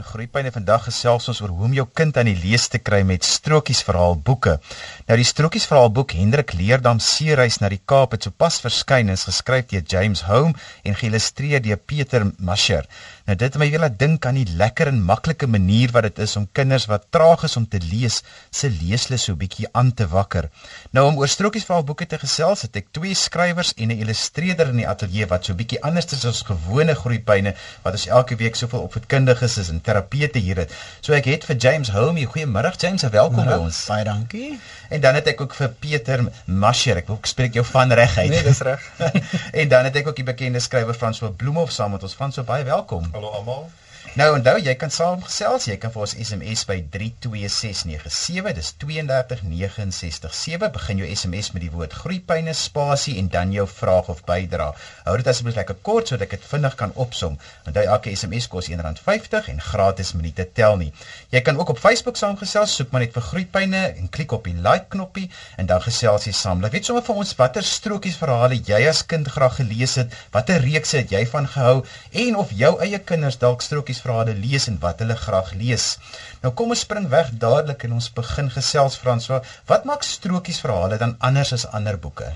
Groepyne vandag gesels ons oor hoe om jou kind aan die lees te kry met strokiesverhaal boeke. Nou die strokiesverhaal boek Hendrik Leerdam Seereis na die Kaap het sopas verskyn en is geskryf deur James Home en geïllustreer deur Pieter Masher. Nou dit het my weer laat dink aan die lekker en maklike manier wat dit is om kinders wat traag is om te lees, se leeslus so bietjie aan te wakker. Nou om oor strokiesverhaal boeke te gesels, het ek twee skrywers en 'n illustreerder in die ateljee wat so bietjie anders is as gewone groepyne wat ons elke week soveel opvoedkundiges is en terapeute hier het. So ek het vir James Home, goeiemôre James, welkom by ons. Baie dankie. En dan het ek ook vir Pieter Masher, ek hoop ek spreek jou van reg uit. Nee, dis reg. en dan het ek ook die bekende skrywer Frans van Bloemhof saam met ons. Frans, so baie welkom. Hallo almal. Nou onthou, jy kan saamgesels, jy kan vir ons SMS by 32697, dis 32967. Begin jou SMS met die woord groeipyne spasie en dan jou vraag of bydrae. Hou dit asseblief lekker kort sodat ek dit vinnig kan opsom. Onthou elke SMS kos R1.50 en gratis minute tel nie. Jy kan ook op Facebook saamgesels, soek maar net vir groeipyne en klik op die like knoppie en dan gesels jy saam. Laat weet sommer vir ons watter strokies verhale jy as kind graag gelees het, watter reekse het jy van gehou en of jou eie kinders dalk strokies verhale lees en wat hulle graag lees. Nou kom ons spring weg dadelik en ons begin gesels Franswa. Wat maak strokies verhale dan anders as ander boeke?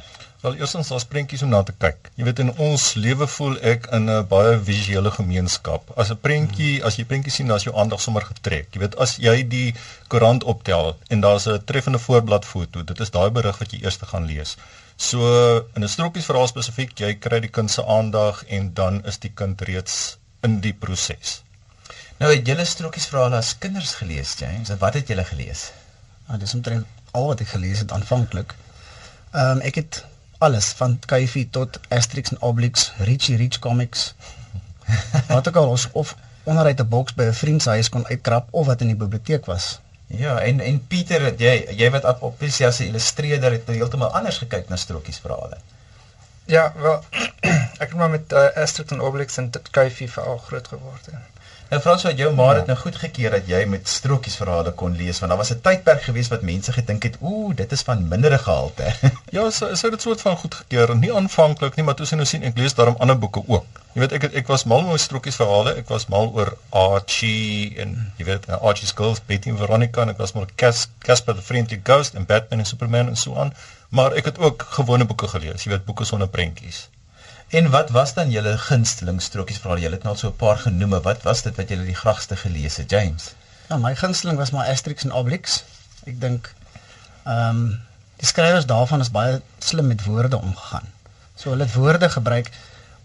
Wel eerstens daar's prentjies om na te kyk. Jy weet in ons lewe voel ek in 'n baie visuele gemeenskap. As 'n prentjie, as jy prentjie sien, dan is jou aandag sommer getrek. Jy weet as jy die koerant optel en daar's 'n treffende voorbladfoto, dit is daai berig wat jy eers gaan lees. So in 'n strokies verhaal spesifiek, jy kry die kind se aandag en dan is die kind reeds in die proses. Nou het julle strokies verhale as kinders gelees, James. En wat het julle gelees? Ah, dis omtrent al wat ek gelees het aanvanklik. Ehm um, ek het alles van Kyfie tot Asterix en Obelix, Richie Rich Comics. wat ook al ons of onderuit 'n boks by 'n vriend se huis kon uitkrap of wat in die biblioteek was. Ja, en en Pieter, jy jy wat op op as 'n illustreerder het heeltemal anders gekyk na strokies verhale. Ja, wel ek het maar met uh, Asterix en Obelix en Kyfie veral groot geword. Ja. Nou Frans, wat jou ma het ja. nou goed gekeer dat jy met strokies verhale kon lees want daar was 'n tydperk gewees wat mense gedink het, ooh, dit is van mindere gehalte. ja, so is dit soort van goed gekeer, nie aanvanklik nie, maar toe sien nou sien ek lees daarom ander boeke ook. Jy weet ek het, ek was mal oor strokies verhale, ek was mal oor Archie en jy weet Archie's Girls, Betty en Veronica en ek was mal Cas Casper the Friendly Ghost en Batman en Superman en so aan, maar ek het ook gewone boeke gelees, jy weet boeke sonder prentjies. En wat was dan julle gunsteling strokies verhaal? Julle het nou al so 'n paar genoem. Wat was dit wat julle die graagste gelees het, James? Ja, my gunsteling was maar Asterix en Obelix. Ek dink ehm um, die skrywers daarvan is baie slim met woorde omgegaan. So hulle het woorde gebruik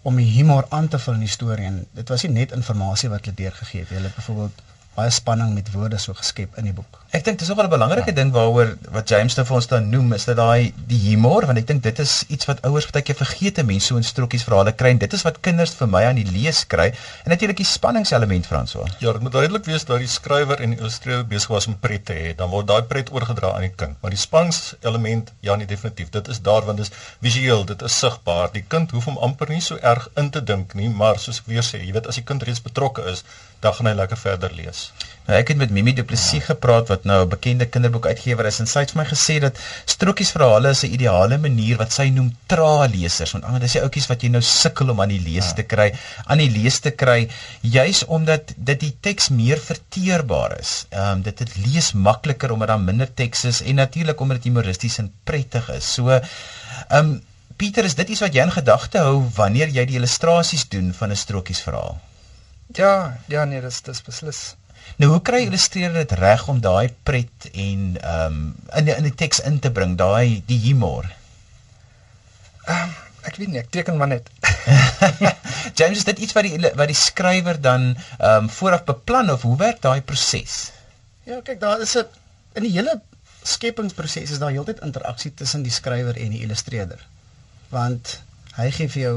om die humor aan te vul in die storie en dit was nie net inligting wat hulle deurgegee het. Hulle het byvoorbeeld baie spanning met woorde so geskep in die boek. Ek dink dis ook 'n belangrike ja. ding waaroor wat James nou vir ons dan noem is dat daai die humor want ek dink dit is iets wat ouers baie keer vergeet te mense so in strokies verhale kry en dit is wat kinders vir my aan die lees kry en natuurlik die spanningselement Franso. Ja, dit moet duidelik wees dat die skrywer en die illustreerder besig was om pret te hê, dan word daai pret oorgedra aan die kind. Maar die spanningselement ja, nie definitief. Dit is daar want dit is visueel, dit is sigbaar. Die kind hoef hom amper nie so erg in te dink nie, maar soos ek weer sê, jy weet as die kind reeds betrokke is, dan gaan hy lekker verder lees. Nou ek het met Mimi Du Plessis ja. gepraat wat nou 'n bekende kinderboekuitgewer is en sy het vir my gesê dat strokies verhale is 'n ideale manier wat sy noem tra lesers want anders is die ouetjies wat jy nou sukkel om aan die lees ja. te kry, aan die lees te kry juis omdat dit die teks meer verteerbaar is. Ehm um, dit dit lees makliker omdat daar minder teks is en natuurlik omdat dit humoristies en prettig is. So ehm um, Pieter, is dit iets wat jy in gedagte hou wanneer jy die illustrasies doen van 'n strokies verhaal? Ja, ja nee, dis dis beslis. Nou hoe kry illustreerder dit reg om daai pret en ehm um, in die, in die teks in te bring, daai die humor? Ehm um, ek weet nie, ek teken maar net. James, is dit iets wat die wat die skrywer dan ehm um, vooraf beplan of hoe werk daai proses? Ja, kyk, daar is 'n in die hele skepingsproses is daar heeltyd interaksie tussen die skrywer en die illustreerder. Want hy gee vir jou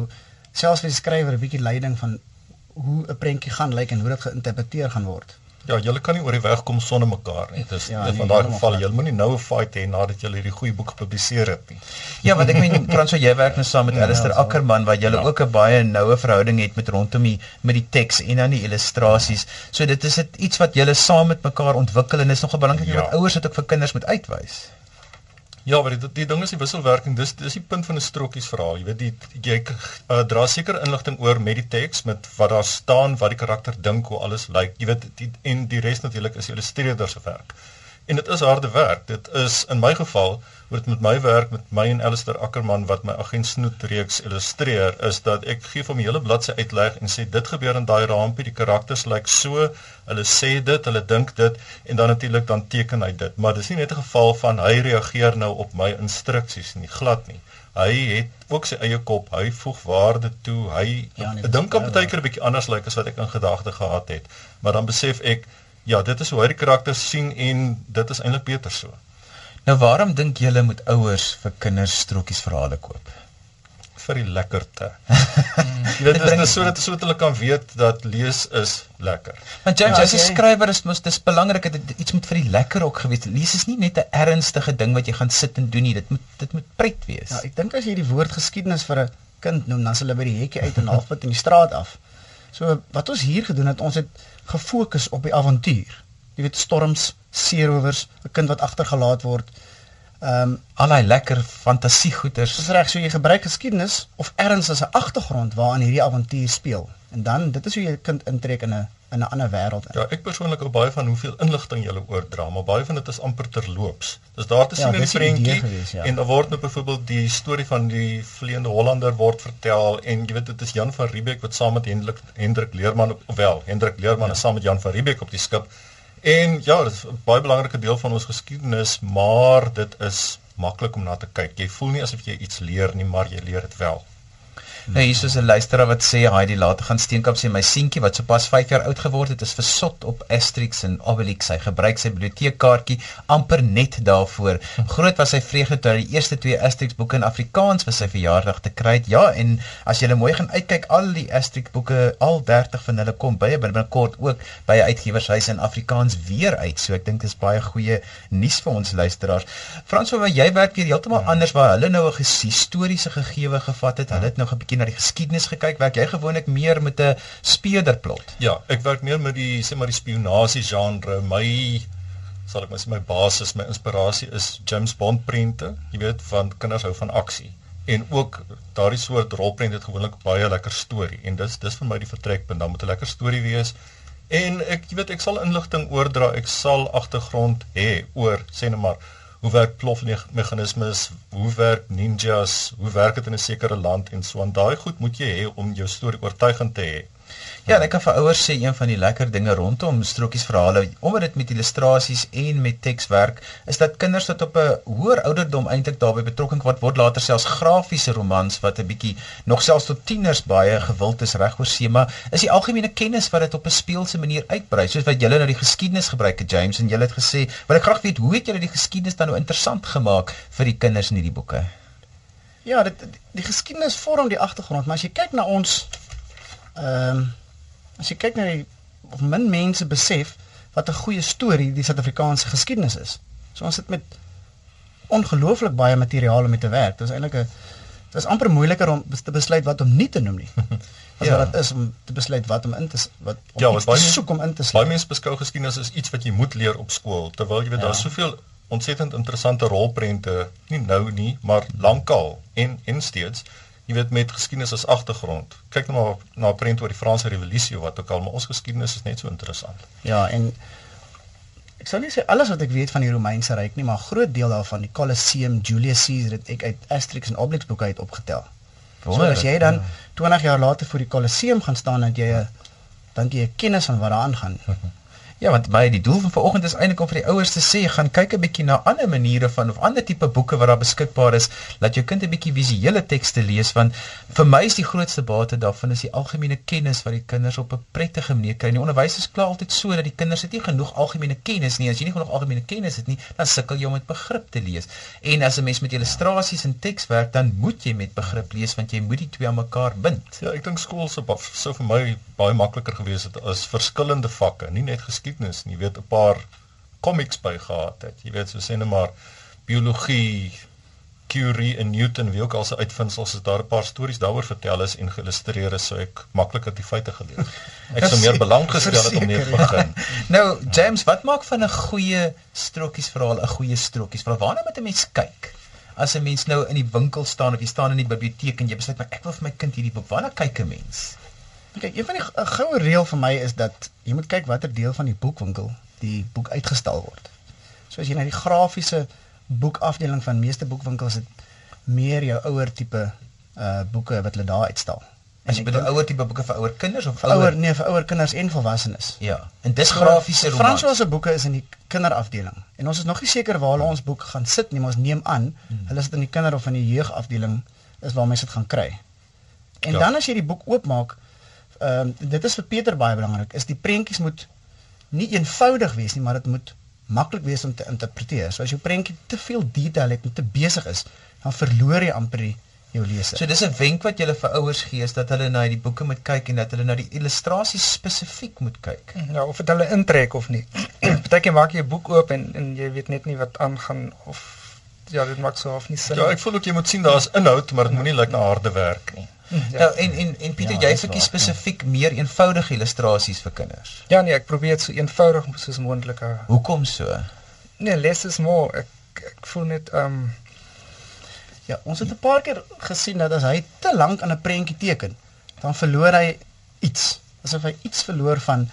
selfs vir die skrywer 'n bietjie leiding van hoe 'n prentjie gaan lyk en hoe dit geïnterpreteer gaan word. Ja, julle kan nie oor die weg kom sonder mekaar nie. Dis ja, van daai geval jy moet nie nou 'n fight hê nadat jy hierdie goeie boek gepubliseer het nie. Ja, want ek meen Franso jy werk nou saam met ja, Alistair Ackerman waar jy ja. ook 'n baie noue verhouding het met rondom die met die teks en dan die illustrasies. So dit is iets wat julle saam met mekaar ontwikkel en is nogal belangrik ja. dat ouers dit ook vir kinders moet uitwys. Ja, maar die, die ding is die wisselwerking. Dis dis die punt van 'n strokiesverhaal. Jy weet die jy uh, dra seker inligting oor met die teks met wat daar staan, wat die karakter dink, hoe alles lyk. Jy weet die en die res natuurlik is die illustreerder se werk. En dit is harde werk. Dit is in my geval word met my werk met my en Alistair Ackerman wat my agent Snoet reeks illustreer is dat ek gee hom 'n hele bladsy uitleg en sê dit gebeur in daai rampie, die karakters lyk so, hulle sê dit, hulle dink dit en dan natuurlik dan teken hy dit. Maar dis nie net 'n geval van hy reageer nou op my instruksies nie, glad nie. Hy het ook sy eie kop, hy voeg waarde toe. Hy ja, nee, dink op baie keer 'n bietjie anders lyk like as wat ek in gedagte gehad het. Maar dan besef ek, ja, dit is hoe hy die karakters sien en dit is eintlik beter so. Nou waarom dink julle moet ouers vir kinders strokies verhale koop? Vir die lekkerte. Dit is so dat so dat hulle kan weet dat lees is lekker. Want James, ja, as jy skrywer is, mos dis belangrik dat dit iets moet vir die lekker ook gewees. Lees is nie net 'n ernstige ding wat jy gaan sit en doen nie. Dit moet dit moet pret wees. Ja, ek dink as jy die woord geskiedenis vir 'n kind noem, dan sal hulle by die hekkie uit en halfpad in die straat af. So wat ons hier gedoen het, ons het gefokus op die avontuur jy weet storms, seerowers, 'n kind wat agtergelaat word. Ehm um, al daai lekker fantasiegoeters. Dis reg, so jy gebruik geskiedenis of erns as 'n agtergrond waaraan hierdie avontuur speel. En dan dit is hoe jy 'n kind intrek in 'n in 'n ander wêreld. Ja, ek persoonlik hou baie van hoeveel inligting jy oordra, maar baie van dit is amper terloops. Dis daar te ja, sien ja, in die prentjie gewees, ja. en daar word nou byvoorbeeld die storie van die vleiende Hollander word vertel en jy weet dit is Jan van Riebeeck wat saam met Hendrik Hendrik Leerman ofwel Hendrik Leerman ja. is saam met Jan van Riebeeck op die skip En ja, dit is 'n baie belangrike deel van ons geskiedenis, maar dit is maklik om na te kyk. Jy voel nie asof jy iets leer nie, maar jy leer dit wel. Nou hier is 'n luisteraar wat sê hy die later gaan steenkap sê my seentjie wat sopas 5 jaar oud geword het is versot op Asterix en Obelix. Hy gebruik sy biblioteekkaartjie amper net daarvoor. Groot was sy vreugde toe hy die eerste twee Asterix boeke in Afrikaans vir sy verjaardag te kry het. Ja, en as jy mooi gaan uitkyk, al die Asterix boeke, al 30 van hulle kom baie binnekort ook by 'n uitgewershuis in Afrikaans weer uit. So ek dink dit is baie goeie nuus vir ons luisteraars. Frans, waar jy werk hier heeltemal ja. anders waar hulle nou 'n historiese gegewe gevat het. Hulle het nou 'n bietjie na die geskiedenis gekyk. Werk jy gewoonlik meer met 'n speurderplot? Ja, ek werk meer met die sê maar die spionasie genre. My sal ek maar sê my basis, my inspirasie is James Bond prente. Jy weet van kinders hou van aksie en ook daardie soort rolprent het gewoonlik baie lekker storie en dis dis vir my die vertrekpunt. Dan moet 'n lekker storie wees. En ek jy weet ek sal inligting oordra. Ek sal agtergrond hê oor sê net maar hoe werk plofmeganismes, hoe werk ninjas, hoe werk dit in 'n sekere land en so aan. Daai goed moet jy hê om jou storie oortuigend te hê. Ja, ek kan vir ouers sê een van die lekker dinge rondom strokies verhale, omdat dit met illustrasies en met teks werk, is dat kinders tot op 'n hoër ouderdom eintlik daarbey betrokke word, word later selfs grafiese romans wat 'n bietjie nog selfs tot tieners baie gewild is reg oor see, maar is die algemene kennis wat dit op 'n speelse manier uitbrei, soos wat julle nou die geskiedenis gebruik, James, en julle het gesê, wil ek graag weet hoe het julle die geskiedenis dan nou interessant gemaak vir die kinders in hierdie boeke? Ja, dit die, die geskiedenis vorm die agtergrond, maar as jy kyk na ons ehm um, as jy kyk na die min mense besef wat 'n goeie storie die Suid-Afrikaanse geskiedenis is. So ons sit met ongelooflik baie materiaal om mee te werk. Dit is eintlik 'n dit is amper moeiliker om te besluit wat om nie te noem nie. As ja. dit is om te besluit wat om in te wat om ja, wat baie soek om in te sluit. Baie mense beskou geskiedenis as iets wat jy moet leer op skool terwyl jy weet ja. daar's soveel ontsettend interessante rolprente nie nou nie, maar lankal en en steeds jy weet met geskiedenis as agtergrond. Kyk nou maar na 'n prent oor die Franse revolusie wat ook al, maar ons geskiedenis is net so interessant. Ja, en ek sou nie sê alles wat ek weet van die Romeinse ryk nie, maar 'n groot deel daarvan, die Colosseum, Julius Caesar, het ek uit Asterix en Obelix boeke uit opgetel. So as jy dan ja. 20 jaar later voor die Colosseum gaan staan en jy dan jy kennis van wat daar aangaan. Ja, want my die doel van vanoggend is eintlik om vir die ouers te sê, gaan kyk 'n bietjie na ander maniere van of ander tipe boeke wat daar beskikbaar is, laat jou kind 'n bietjie visuele tekste lees want vir my is die grootste bate daarvan is die algemene kennis wat die kinders op 'n prettige manier kry. Die onderwysers kla altyd so dat die kinders het nie genoeg algemene kennis nie. As jy nie genoeg algemene kennis het nie, dan sukkel jy om met begrip te lees. En as 'n mens met illustrasies en teks werk, dan moet jy met begrip lees want jy moet die twee aan mekaar bind. Ja, ek dink skool sou vir my baie makliker gewees het as verskillende vakke, nie net geskiedenis geskiedenis en jy weet 'n paar comics by gehad het. Jy weet so sê net maar biologie, Curie en Newton, wie ook al se uitvindings, as daar 'n paar stories daaroor vertel is en geïllustreer is, sou ek makliker die feite geleer. Ek sou meer belang gestel het om net begin. nou, James, wat maak van 'n goeie strokiesverhaal 'n goeie strokiesverhaal? Waarna moet 'n mens kyk? as 'n mens nou in die winkel staan of jy staan in die biblioteek en jy besluit maar ek wil vir my kind hierdie boek, waarna kyk 'n mens? Kyk, een van die goue reël vir my is dat jy moet kyk watter deel van die boekwinkel die boek uitgestal word. So as jy na die grafiese boekafdeling van meeste boekwinkels het meer jou ouer tipe uh boeke wat hulle daar uitstal. As jy bedoel ouer tipe boeke vir ouer kinders of vir ouer nee vir ouer kinders en volwassenes. Ja, en dis grafiese romans. François se boeke is in die kinderafdeling en ons is nog nie seker waar hulle ons boek gaan sit nie, maar ons neem aan Hmm. hulle sit in die kinder of in die jeugafdeling is waar mense dit gaan kry. En Ja. dan as jy die boek oopmaak, ehm dit is vir Pieter baie belangrik, is die prentjies moet nie eenvoudig wees nie, maar dit moet maklik wees om te interpreteer. So as jou prentjie te veel detail het en te besig is, dan verloor jy amper die jou leser. So dis 'n wenk wat jy vir ouers gee is dat hulle na die boeke moet kyk en dat hulle na die illustrasies spesifiek moet kyk. Ja, of dit hulle intrek of nie. Partykeer maak jy 'n boek oop en en jy weet net nie wat aangaan of ja, dit maak so half nie sin. Ja, ek voel ook jy moet sien daar's inhoud, maar dit moenie lyk na harde werk nie. Ja. Nou en en en Pieter, Ja, jy verkies spesifiek meer eenvoudige illustrasies vir kinders. Ja nee, ek probeer dit so eenvoudig soos moontlik hou. Hoekom so? Nee, less is more. Ek ek voel net ehm um, Ja, ons het 'n paar keer gesien dat as hy te lank aan 'n prentjie teken, dan verloor hy iets. Asof hy iets verloor van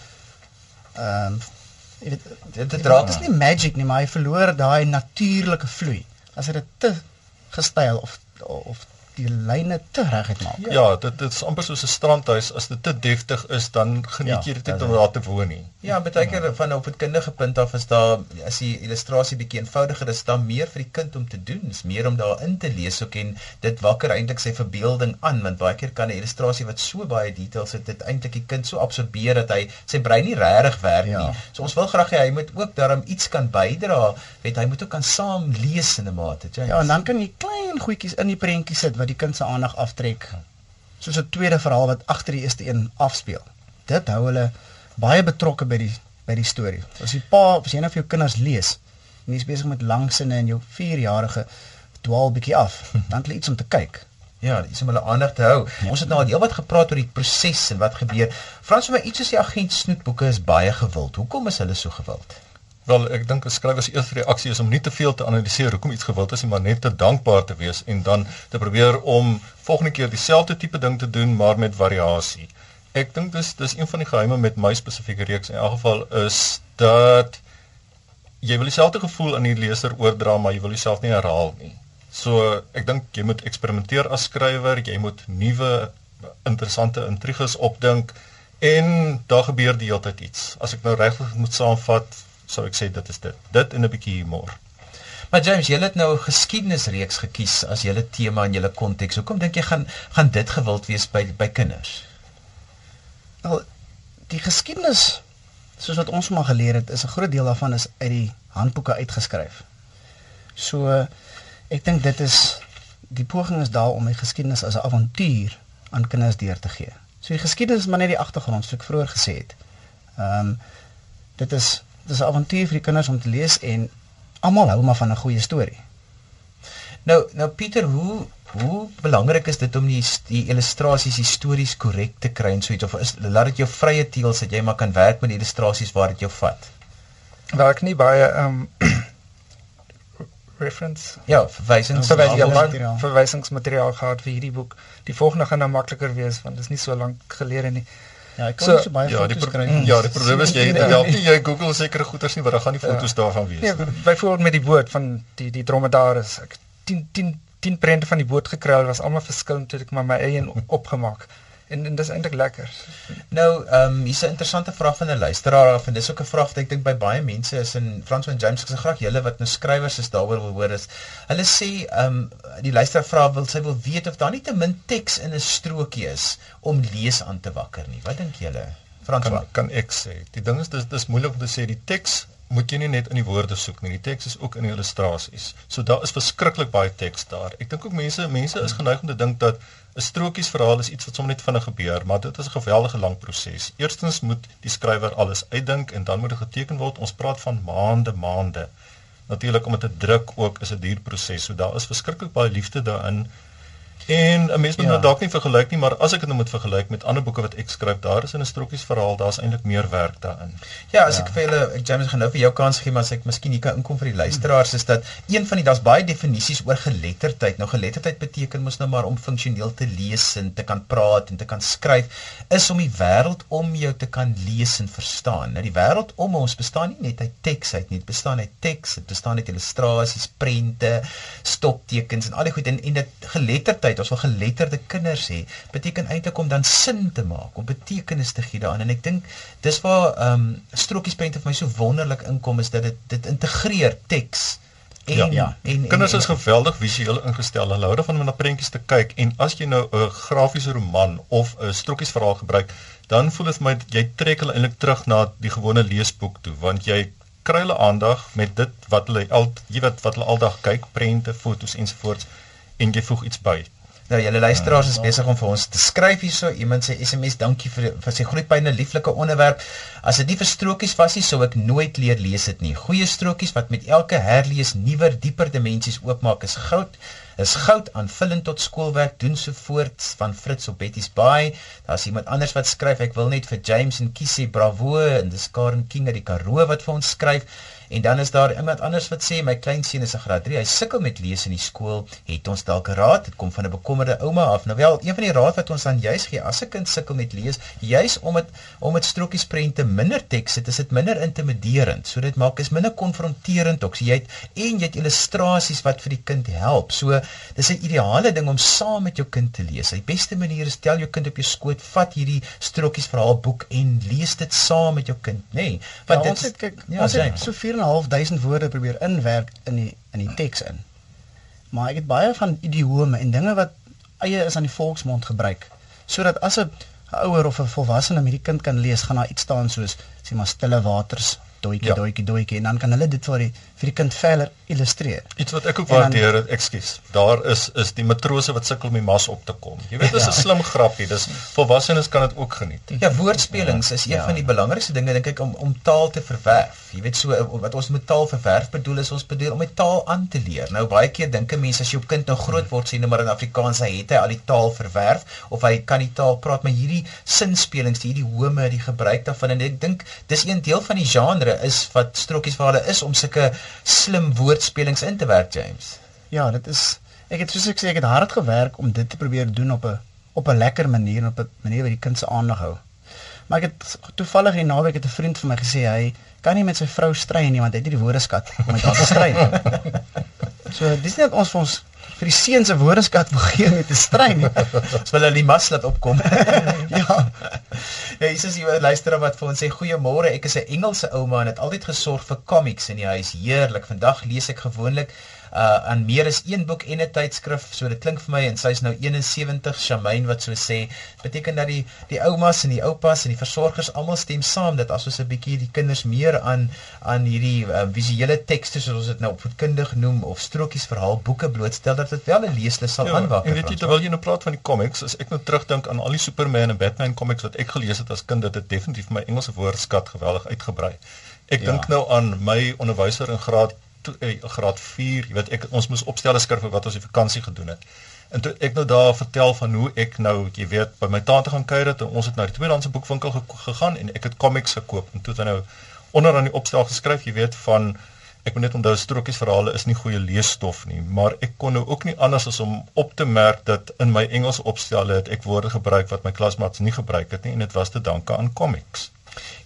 ehm jy weet Dit dit raak is nie magic nie, maar hy verloor daai natuurlike vloei. As hy dit te gestyl of of die lyne te reguit maak. Ja, dit dit is amper soos 'n strandhuis. As dit te deftig is, dan geniet Ja, jy dit ja, nie om daar te woon nie. Ja, baie keer van op 'n kindige punt af is daar as die illustrasie bietjie eenvoudiger is, dan meer vir die kind om te doen, is meer om daarin te lees ook en dit wakker eintlik sy verbeelding aan want baie keer kan 'n illustrasie wat so baie details het, dit eintlik die kind so absorbeer dat hy sy brein nie regtig werk Ja. nie. So ons wil graag hê hy moet ook daarom iets kan bydra, weet hy moet ook kan saam lees in 'n mate, James. Ja, en dan kan jy klein goedjies in die prentjie sit wat die kind se aandag aftrek. Soos 'n tweede verhaal wat agter die eerste een afspeel. Dit hou hulle baie betrokke by die by die storie. As jy pa, as jy nou vir jou kinders lees en jy's besig met lang sinne en jou 4-jarige dwaal bietjie af, dan het hulle iets om te kyk. Ja, dis om hulle aandag te hou. Ja. Ons het nou al heelwat gepraat oor die proses en wat gebeur. Frans, vir my iets soos die agent snoetboeke is baie gewild. Hoekom is hulle so gewild? Wel, ek dink 'n skrywer se eerste reaksie is om nie te veel te analiseer hoekom iets gewild is nie, maar net te dankbaar te wees en dan te probeer om volgende keer dieselfde tipe ding te doen maar met variasie. Ek dink dis dis een van die geheime met my spesifieke reeks in elk geval is dat jy wil dieselfde gevoel aan die leser oordra, maar jy wil jouself nie herhaal nie. So ek dink jy moet eksperimenteer as skrywer, jy moet nuwe interessante intriges opdink en daar gebeur die hele tyd iets. As ek nou regtig moet saamvat, sou ek sê dit is dit. Dit en 'n bietjie humor. Maar James, jy het nou 'n geskiedenisreeks gekies as julle tema en julle konteks. Hoekom dink jy gaan gaan dit gewild wees by by kinders? Wel, die geskiedenis soos wat ons maar geleer het, is 'n groot deel daarvan is uit die handboeke uitgeskryf. So ek dink dit is die poging is daar om die geskiedenis as 'n avontuur aan kinders deur te gee. So die geskiedenis is maar net die agtergrond, soos ek vroeër gesê het. Ehm um, dit is dit is 'n avontuur vir die kinders om te lees en almal hou maar van 'n goeie storie. Nou, nou Pieter, hoe hoe belangrik is dit om die die illustrasies histories korrek te kry en so iets of is laat dit jou vrye teel dat jy maar kan werk met die illustrasies waar dit jou vat? werk nie baie um, reference Ja, verwysings. verwys ja, Naamsmateriaal. maar verwysingsmateriaal gehad vir hierdie boek. Die volgende gaan nou makliker wees want dit is nie so lank gelede nie. Ja, ek kan So, nie so baie Ja, die foto's kry. ja, die probleem is jy Ja. help nie jy Google sekere goeders nie, maar daar gaan nie foto's daarvan wees Nee, nie. byvoorbeeld met die boot van die die dromedaris. Ek 10 10 10 prente van die boot gekry, was almal verskillend, het ek maar my eie opgemaak. En en dis eintlik lekker. Nou, ehm um, hier's 'n interessante vraag van 'n luisteraar af en dis ook 'n vraag wat ek dink by baie mense is en Frans van James gesê graag julle wat nou skrywers is daaroor wil hoor is. Hulle sê ehm um, die luisteraar vra wil sy wil weet of daar nie te min teks in 'n strokie is om lees aan te wakker nie. Wat dink julle? Frans kan kan ek sê. Die ding is dis dis moeilik om te sê die teks moet jy nie net in die woorde soek nie. Die teks is ook in die illustrasies. So daar is verskriklik baie teks daar. Ek dink ook mense mense is geneig om te dink dat 'n strokiesverhaal is iets wat sommer net vinnig gebeur, maar dit is 'n geweldige lang proses. Eerstens moet die skrywer alles uitdink en dan moet dit geteken word. Ons praat van maande, maande. Natuurlik om dit te druk ook is 'n duur proses. So daar is verskriklik baie liefde daarin En 'n mens moet Ja. nou dalk nie vergelyk nie, maar as ek dit nou moet vergelyk met ander boeke wat ek skryf, daar is in 'n strokiesverhaal, daar's eintlik meer werk daarin. Ja, as ek vir julle ek James gaan nou vir jou kans gee, maar as ek miskien hier kan inkom vir die luisteraars is dat een van die daar's baie definisies oor geletterdheid. Nou geletterdheid beteken mos nou maar om funksioneel te lees en te kan praat en te kan skryf, is om die wêreld om jou te kan lees en verstaan. Nou die wêreld om ons bestaan nie net uit teks uit nie, dit bestaan uit teks, dit bestaan uit illustrasies, prente, stoptekens en al die goed en en dit geletterdheid, ons wil geletterde kinders hê, beteken eintlik om dan sin te maak, om betekenis te gee daaraan en ek dink dis waar ehm um, strokiesprente vir my so wonderlik inkom is dat dit dit integreer teks en Ja. Ja. en, Kinders en, is geweldig visueel ingestel. Hulle hou daarvan om na prentjies te kyk en as jy nou 'n grafiese roman of 'n strokiesverhaal gebruik, dan voel dit vir my jy trek hulle eintlik terug na die gewone leesboek toe, want jy kry hulle aandag met dit wat hulle al jy weet wat hulle aldag kyk, prente, fotos ensovoorts en jy voeg iets by. Nou julle luisteraars is besig om vir ons te skryf hierso. Iemand sê SMS, dankie vir vir sy groeipyne lieflike onderwerp. As dit nie vir strokies was nie, sou ek nooit leer lees dit nie. Goeie strokies wat met elke herlees nuwer, dieper dimensies oopmaak is goud. Is goud aanvullend tot skoolwerk doen so voort van Fritz op Betty's Bay. Daar's iemand anders wat skryf, ek wil net vir James en Kiesie bravo en dis Karen King uit die Karoo wat vir ons skryf. En dan is daar iemand anders wat sê my kleinseun is in graad 3. Hy sukkel met lees in die skool. Het ons dalk 'n raad? Dit kom van 'n bekommerde ouma af. Nou wel, een van die raad wat ons dan juis gee as 'n kind sukkel met lees, juis om dit om dit strokiesprente minder teks het, is dit minder intimiderend. So dit maak is minder konfronterend ook. So jy het en jy het illustrasies wat vir die kind help. So dis 'n ideale ding om saam met jou kind te lees. Die beste manier is stel jou kind op jou skoot, vat hierdie strokiesverhaalboek en lees dit saam met jou kind, nê? Nee, Want ja, ons het kyk, ja, ons het so 4.500 woorde probeer inwerk in die in die teks in. Maar ek het baie van idiome en dinge wat eie is aan die volksmond gebruik sodat as 'n ouer of 'n volwassene met die kind kan lees, gaan daar iets staan soos sê maar stille waters, doetjie Ja. ja. doetjie doetjie en dan kan hulle dit vir die vir die kind verder illustreer. Iets wat ek ook waardeer, ekskuus. Daar is is die matrose wat sukkel om die mas op te kom. Jy weet, dis 'n slim grappie. Dis volwassenes kan dit ook geniet. Ja, woordspelings is een Ja. van die belangrikste dinge dink ek om om taal te verwerf. Jy weet so wat ons met taal verwerf bedoel is ons bedoel om die taal aan te leer. Nou baie keer dink 'n mens as jou kind nou groot word sê nou maar in Afrikaans hy het hy al die taal verwerf of hy kan die taal praat, maar hierdie sinspelings, die idiome, die gebruik daarvan en ek dink dis een deel van die genre is wat strokies vir hulle is om sulke slim woordspelings in te werk, James. Ja, dit is ek het soos ek sê ek het hard gewerk om dit te probeer doen op 'n op 'n lekker manier op 'n manier wat die kind se aandag hou. Maar ek het toevallig die naweek het 'n vriend vir my gesê hy kan nie met sy vrou stry nie want hy het nie die woordeskat om met haar te stry nie. So dis nie dat ons vir ons vir die seuns se woordeskat wil gee om te stry nie. Wil hulle die mas laat opkom. ja. Ja, hier is 'n luisteraar wat vir ons sê goeiemôre. Ek is 'n Engelse ouma en het altyd gesorg vir comics in die huis. Heerlik. Vandag lees ek gewoonlik uh aan meer as een boek en 'n tydskrif. So dit klink vir my en sy's nou 71, Shamaine wat so sê, beteken dat die die oumas en die oupas en die versorgers almal stem saam dat as ons 'n bietjie die kinders meer aan aan hierdie uh, visuele tekste soos ons dit nou opvoedkundig noem of strokies verhaal boeke blootstel dat dit wel 'n leeslus sal aanwakker. en weet jy terwyl jy nou praat van die comics, as ek nou terugdink aan al die Superman en Batman comics wat ek gelees het as kind, dit het definitief my Engelse woordeskat geweldig uitgebrei. Ek Ja. dink nou aan my onderwyser in graad to, eh, graad 4, jy weet ek ons moes opstelle skryf wat ons die vakansie gedoen het. En toe ek nou daar vertel van hoe ek nou, jy weet, by my tante gaan kuier het en ons het na die tweedehandse boekwinkel ge gegaan en ek het comics gekoop en toe het hy nou onder aan die opstel geskryf, jy weet, van ek moet net onthou strokiesverhale is nie goeie leesstof nie, maar ek kon nou ook nie anders as om op te merk dat in my Engelse opstelle het ek woorde gebruik wat my klasmaats nie gebruik het nie en dit was te danke aan comics.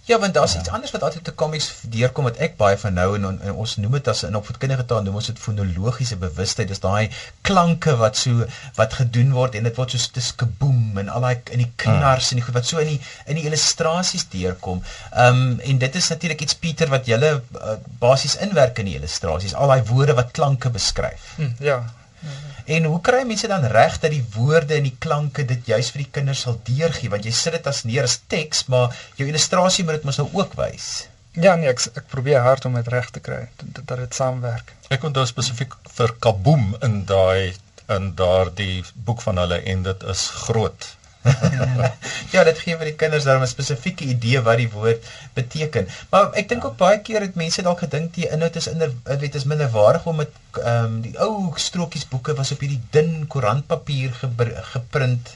Ja, want daar's iets anders wat altyd die comics deurkom wat ek baie van nou en, en ons noem dit as in opvoedkundige taal noem ons dit fonologiese bewustheid. Dis daai klanke wat so wat gedoen word en dit word so dis kaboom en al daai in die knars en die goed wat so in die in die illustrasies deurkom. Ehm um, en dit is natuurlik iets Pieter wat julle uh, basies inwerk in die illustrasies, al daai woorde wat klanke beskryf. Hm, ja. En hoe kry mense dan reg dat die woorde en die klanke dit juis vir die kinders sal deurgee want jy sit dit as neer as teks, maar jou illustrasie moet dit mos nou ook wys. Ja, nee, ek ek probeer hard om dit reg te kry dat dat dit saamwerk. Ek onthou spesifiek vir Kaboom in daai in daardie boek van hulle en dit is groot. ja, dit gee vir die kinders dan 'n spesifieke idee wat die woord beteken. Maar ek dink ja. ook baie keer het mense dalk gedink die inhoud is inder weet is minderwaardig om met ehm um, die ou strokiesboeke was op hierdie dun koerantpapier geprint.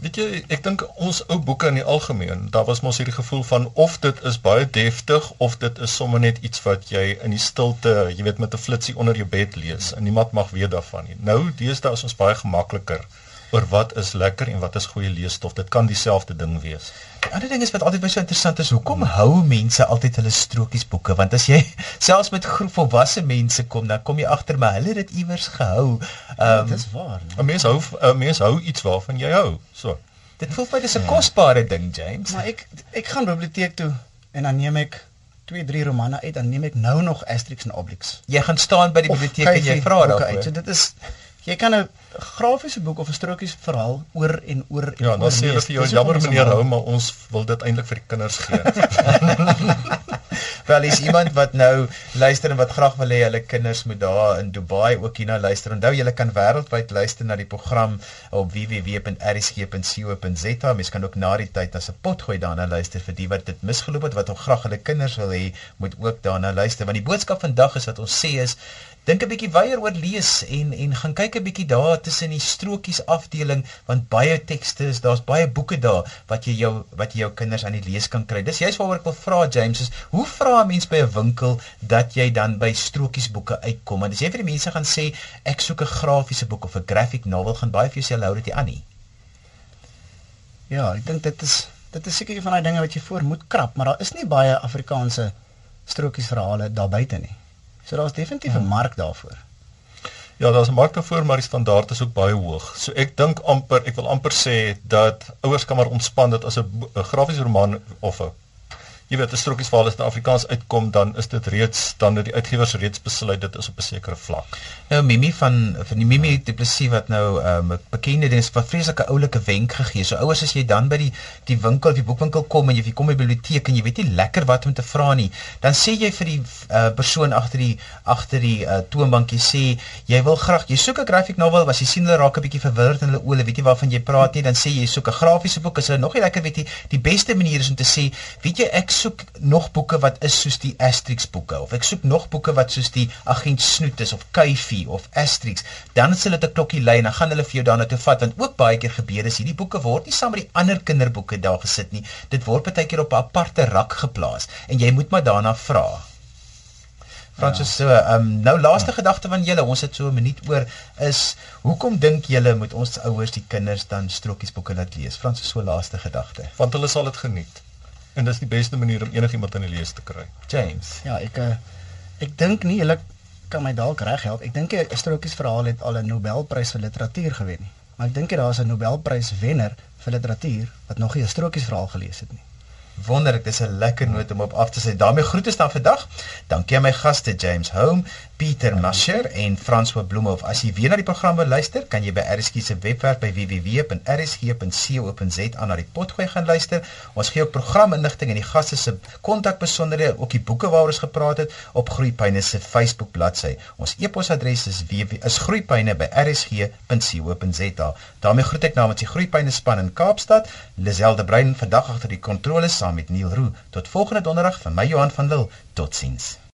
Weet jy, ek dink ons ou boeke in die algemeen, daar was mos hierdie gevoel van of dit is baie deftig of dit is sommer net iets wat jy in die stilte, jy weet met 'n flitsie onder jou bed lees en niemand mag weet daarvan nie. Nou, deesdae is ons baie gemakliker oor wat is lekker en wat is goeie leesstof. Dit kan dieselfde ding wees. Die ander ding is wat altyd baie so interessant is, hoekom hmm. hou mense altyd hulle strokiesboeke? Want as jy selfs met groep volwasse mense kom, dan kom jy agter maar hulle het dit iewers gehou. Ehm um, Dit is waar. 'n Mens hou 'n mens hou iets waarvan jy hou. So. Dit voel my dis 'n ja. kosbare ding, James. Maar ek ek gaan biblioteek toe en dan neem ek twee drie romane uit dan neem ek nou nog Asterix en Obelix. Jy gaan staan by die biblioteek en jy vra daaroor. So dit is jy kan 'n grafiese boek of 'n strokies verhaal oor en oor en ja, oor. Ja, dan sê hulle vir jou jammer meneer hou, maar ons wil dit eintlik vir die kinders gee. Wel is iemand wat nou luister en wat graag wil hê hulle kinders moet daar in Dubai ook hierna luister. Onthou julle kan wêreldwyd luister na die program op www.rsg.co.za. Mens kan ook na die tyd as 'n potgooi daarna luister vir die wat dit misgeloop het wat ook graag hulle kinders wil hê moet ook daarna luister. Want die boodskap vandag is wat ons sê is dink 'n bietjie weier oor lees en en gaan kyk 'n bietjie daar tussen die strokies afdeling want baie tekste is daar's baie boeke daar wat jy jou wat jy jou kinders aan die lees kan kry. Dis juist waaroor ek wil vra James is hoe vra 'n mens by 'n winkel dat jy dan by strokiesboeke uitkom? Want as jy vir die mense gaan sê ek soek 'n grafiese boek of 'n graphic novel gaan baie vir jou sê hou dit aan nie. Ja, ek dink dit is dit is seker een van daai dinge wat jy voor moet krap, maar daar is nie baie Afrikaanse strokiesverhale daar buite nie. So daar's definitief 'n hmm. mark daarvoor. Ja, daar's 'n mark daarvoor, maar die standaard is ook baie hoog. So ek dink amper, ek wil amper sê dat ouers kan maar ontspan dat as 'n grafiese roman of 'n jy weet 'n strokiesverhaal is in Afrikaans uitkom, dan is dit reeds dan het die uitgewers reeds besluit dit is op 'n sekere vlak. Nou Mimi van van die Mimi Plessis wat nou 'n um, bekende ding is wat vreeslike oulike wenk gegee. So ouers as jy dan by die die winkel, die boekwinkel kom en jy kom by die biblioteek en jy weet nie lekker wat om te vra nie, dan sê jy vir die uh, persoon agter die agter die uh, toonbankie sê jy wil graag jy soek 'n graphic novel, as jy sien hulle raak 'n bietjie verwilderd in hulle oë, weet jy waarvan jy praat nie, dan sê jy soek 'n grafiese boek, as hulle nog nie lekker weet nie, die beste manier is om te sê, weet jy ek soek nog boeke wat is soos die Asterix boeke of ek soek nog boeke wat soos die Agent Snoet is of Kuifie of Asterix, dan sal dit 'n klokkie lui en dan gaan hulle vir jou daarna toe vat want ook baie keer gebeur is hierdie boeke word nie saam met die ander kinderboeke daar gesit nie. Dit word baie keer op 'n aparte rak geplaas en jy moet maar daarna vra. Fransus so, ehm um, nou laaste ja. gedagte van julle, ons het so 'n minuut oor is hoekom dink julle moet ons ouers die kinders dan strokiesboeke laat lees? Fransus so laaste gedagte. Want hulle sal dit geniet en dis die beste manier om enigiemand in die lees te kry. James. Ja, ek uh, ek dink nie hulle kan my dalk reg help. Ek dink 'n strokies verhaal het al 'n Nobelprys vir literatuur gewen nie. Maar ek dink jy daar's 'n Nobelprys wenner vir literatuur wat nog nie 'n strokies verhaal gelees het nie. Wonderlik, dis 'n lekker noot om op af te sê. daarmee groete staan vandag. Dankie aan my gaste James Home, Pieter Masher en François Bloemhof. As jy weer na die program wil luister, kan jy by RSG se webwerf by www.rsg.co.za na die potgooi gaan luister. Ons gee ook programinligting en die gaste se kontakbesonderhede, ook die boeke waaroor ons gepraat het op Groepyne se Facebook bladsy. Ons e-posadres is www.isgroepyne@rsg.co.za. daarmee groet ek namens die Groepyne span in Kaapstad, Liselde Brein vandag agter die kontroles saam met Neil Roo. Tot volgende donderdag van my Johan van Lille. Totsiens.